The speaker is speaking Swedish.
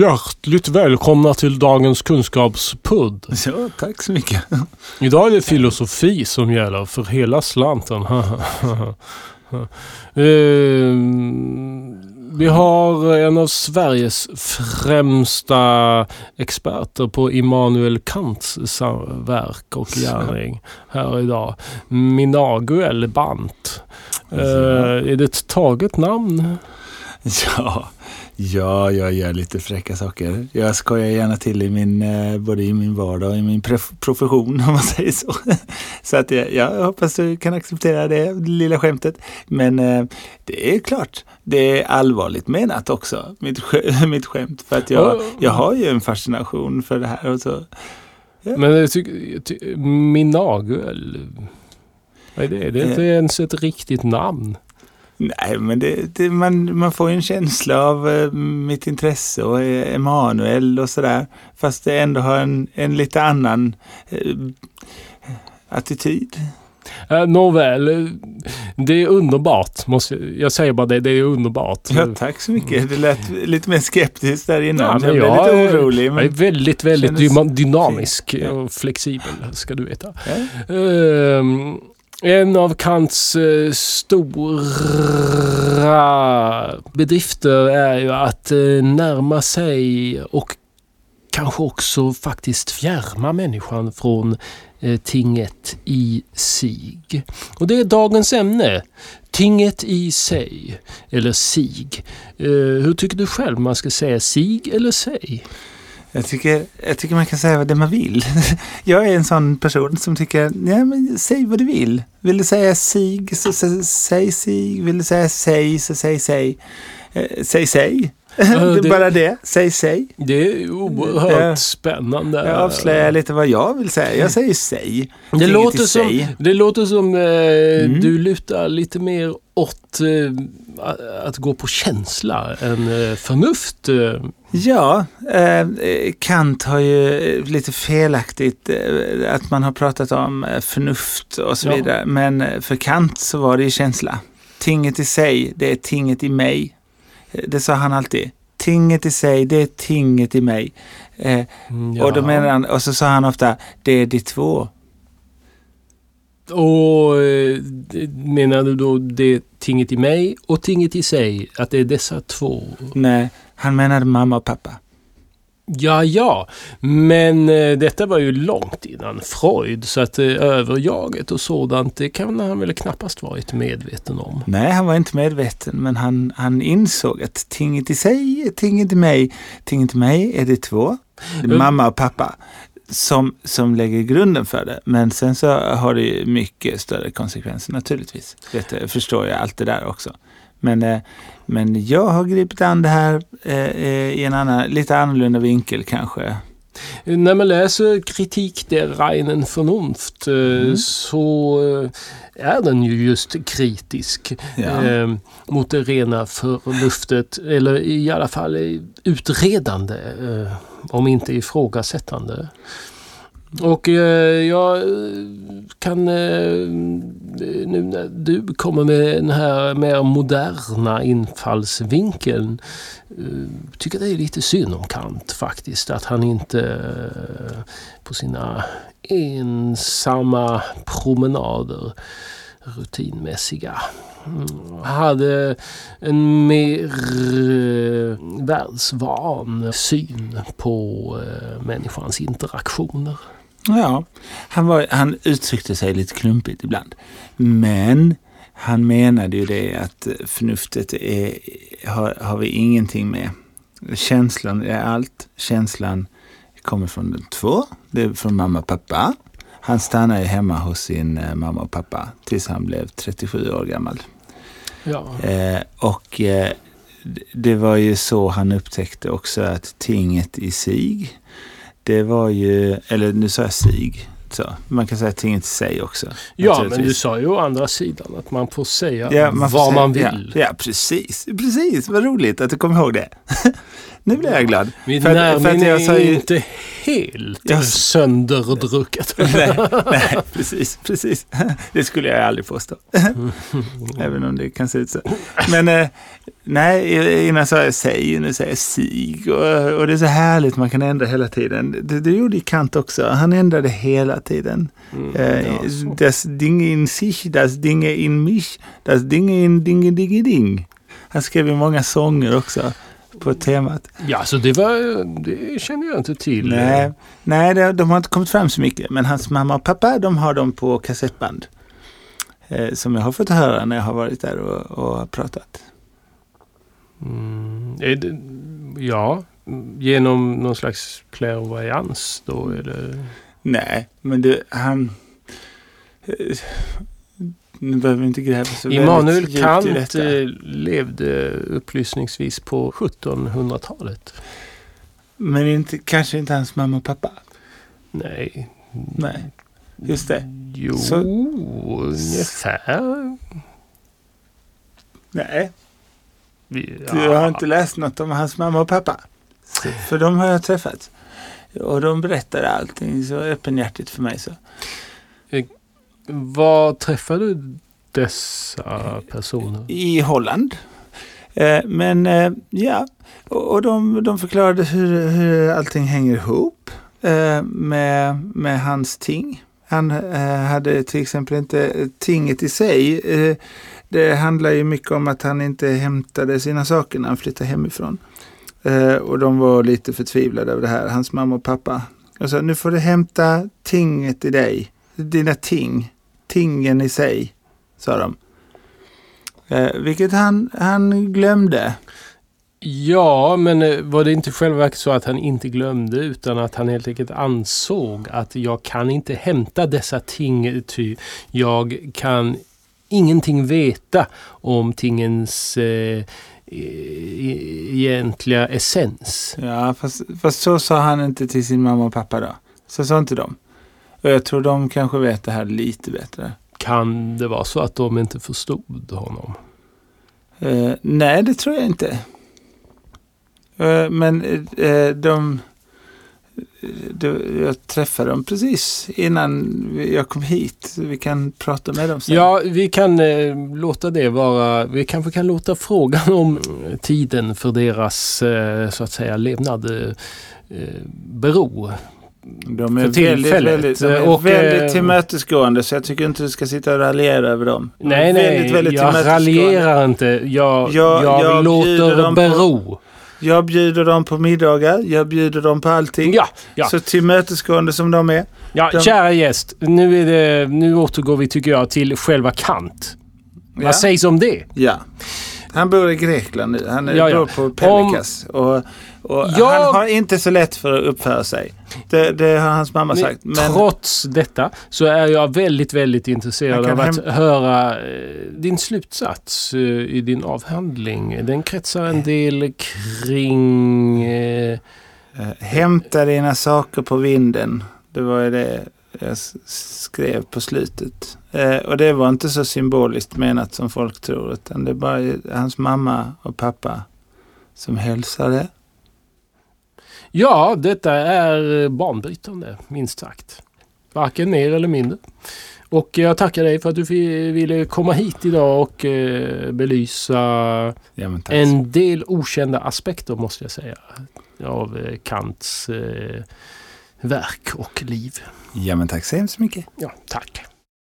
Hjärtligt välkomna till dagens kunskapspudd. Ja, tack så mycket. Idag är det filosofi som gäller för hela slanten. Ehm, vi har en av Sveriges främsta experter på Immanuel Kants verk och gärning här idag. Minaguel Bant. Uh, är det ett taget namn? Ja, Ja, jag gör lite fräcka saker. Jag skojar gärna till i min, eh, både i min vardag och i min profession om man säger så. Så att jag, jag hoppas du kan acceptera det lilla skämtet. Men eh, det är klart, det är allvarligt menat också, mitt, mitt skämt. För att jag, jag har ju en fascination för det här. Och så. Ja. Men jag tycker, min nagel, vad är det? Det är inte ens ett riktigt namn. Nej, men det, det, man, man får en känsla av eh, mitt intresse och eh, Emanuel och sådär. Fast det ändå har en, en lite annan eh, attityd. Uh, Nåväl, det är underbart. Måste, jag säger bara det, det är underbart. Ja, tack så mycket. Det lät lite mer skeptiskt där innan. Ja, jag blev jag, lite orolig. Jag är väldigt, väldigt dynamisk och flexibel, ska du veta. Ja. Uh, en av Kants eh, stora bedrifter är ju att eh, närma sig och kanske också faktiskt fjärma människan från eh, tinget i sig. Och det är dagens ämne. Tinget i sig, eller sig. hur tycker du själv man ska säga sig eller sig? Jag tycker, jag tycker man kan säga det man vill. Jag är en sån person som tycker, nej men säg vad du vill. Vill du säga sig, så säg sig. Vill du säga säg, så säg säg. Eh, säg säg det bara det. Säg säg. Det är oerhört det, spännande. Jag avslöjar lite vad jag vill säga. Jag säger säg. Det låter, som, det låter som eh, mm. du lutar lite mer åt eh, att gå på känsla än eh, förnuft. Eh. Ja, eh, Kant har ju lite felaktigt eh, att man har pratat om förnuft och så ja. vidare. Men för Kant så var det ju känsla. Tinget i sig, det är tinget i mig. Det sa han alltid. Tinget i sig, det är tinget i mig. Eh, ja. och, då menar han, och så sa han ofta, det är de två. Och eh, menar du då det tinget i mig och tinget i sig? Att det är dessa två? Nej, han menade mamma och pappa. Ja, ja, men eh, detta var ju långt innan Freud så att eh, överjaget och sådant det kan han väl knappast varit medveten om. Nej, han var inte medveten men han, han insåg att tinget i sig tinget i mig. Tinget i mig är det två, det är mm. mamma och pappa som, som lägger grunden för det. Men sen så har det mycket större konsekvenser naturligtvis. Det förstår jag allt det där också. Men, eh, men jag har gripit an det här eh, eh, i en annan, lite annorlunda vinkel kanske. När man läser kritik der reinen Vernunft mm. så är den ju just kritisk ja. eh, mot det rena förnuftet eller i alla fall utredande eh, om inte ifrågasättande. Och eh, jag kan eh, nu när du kommer med den här mer moderna infallsvinkeln eh, tycker det är lite synd om Kant faktiskt att han inte eh, på sina ensamma promenader rutinmässiga mm, hade en mer världsvan syn på människans interaktioner. Ja, han, var, han uttryckte sig lite klumpigt ibland. Men han menade ju det att förnuftet är, har, har vi ingenting med. Känslan är allt. Känslan kommer från de två. Det är från mamma och pappa. Han stannade hemma hos sin eh, mamma och pappa tills han blev 37 år gammal. Ja. Eh, och eh, det var ju så han upptäckte också att tinget i sig det var ju, eller nu sa jag sig. Så, man kan säga tinget i sig också. Ja, men du sa ju å andra sidan att man får säga ja, man får vad säga, man vill. Ja, ja, precis. Precis, vad roligt att du kom ihåg det. nu blir jag glad. Mitt närminne är ju- inte helt Jag- sönderdrucket. nej, nej, precis, precis. Det skulle jag aldrig påstå. Även om det kan se ut så. Men eh, nej, innan sa jag säg, nu säger jag sig. Och, och det är så härligt, man kan ändra hela tiden. Det, det gjorde Kant också. Han ändrade hela tiden. Mm, så. das Ding in sich, das Dinge in mich, das Dinge in Dinge Dinge Ding. Han skrev ju många sånger också på temat. ja, så det var... Det känner jag inte till. Nej, nej det, de har inte kommit fram så mycket. Men hans mamma och pappa, de har dem på kassettband. Eh, som jag har fått höra när jag har varit där och, och pratat. Mm, det, ja, genom någon slags clairvoyance då eller? Nej, men det, han... eh, Nu behöver vi inte gräva så Immanuel djupt i Kant detta. eh, levde upplysningsvis på 1700-talet. Men inte, kanske inte hans mamma och pappa. Nej. Nej, just det. Jo, Så- ungefär. Nej, Vi- du har inte läst något om hans mamma och pappa. För de har jag träffat. Och de berättar allting så öppenhjärtigt för mig. Så. Var träffade du dessa personer? I Holland. Eh, men eh, ja, och, de, de förklarade hur, hur allting hänger ihop eh, med, med hans ting. Han eh, hade till exempel inte tinget i sig. Eh, det handlar ju mycket om att han inte hämtade sina saker när han flyttade hemifrån. Eh, och de var lite förtvivlade över det här, hans mamma och pappa. Och sa, nu får du hämta tinget i dig. Dina ting. Tingen i sig, sa de. Eh, vilket han, han glömde. Ja, men eh, var det inte i själva verket så att han inte glömde utan att han helt enkelt ansåg att jag kan inte hämta dessa ting ty jag kan ingenting veta om tingens eh, e- egentliga essens. Ja, fast, fast så sa han inte till sin mamma och pappa då. Så sa inte de. Och jag tror de kanske vet det här lite bättre. Kan det vara så att de inte förstod honom? Eh, nej, det tror jag inte. Eh, men eh, de, de... Jag träffade dem precis innan jag kom hit. Vi kan prata med dem sen. Ja, vi kan eh, låta det vara. Vi kanske kan låta frågan om eh, tiden för deras eh, så att säga levnad eh, eh, bero. De är väldigt, väldigt, de är Och, väldigt eh, tillmötesgående så jag tycker inte du ska sitta och raljera över dem. Nej, nej, väldigt, väldigt jag raljerar inte. Jag, Jag- jag, jag låter dem på- bero. Jag bjuder dem på middagar, jag bjuder dem på allting. Ja, ja, Så tillmötesgående som de är. ja de- kära gäst. Nu, är det, nu återgår vi, tycker jag, till själva Kant. Ja. Vad sägs om det? Ja. Han bor i Grekland nu. Han Ja, ja. bor på Pelikas. Och, och Jag- Han har inte så lätt för att uppföra sig. Det, det har hans mamma sagt. Men Trots detta så är jag väldigt, väldigt intresserad av att häm- höra eh, din slutsats eh, i din avhandling. Den kretsar en del kring... Eh, hämta dina saker på vinden. Det var ju det skrev på slutet. Eh, och det var inte så symboliskt menat som folk tror. Utan det är bara hans mamma och pappa som hälsade. ja, detta är banbrytande, minst sagt. Varken mer eller mindre. Och jag tackar dig för att du ville komma hit idag och eh, belysa Ja, en del okända aspekter, måste jag säga, av eh, Kants eh, verk och liv. ja men tack så hemskt mycket. Ja, tack.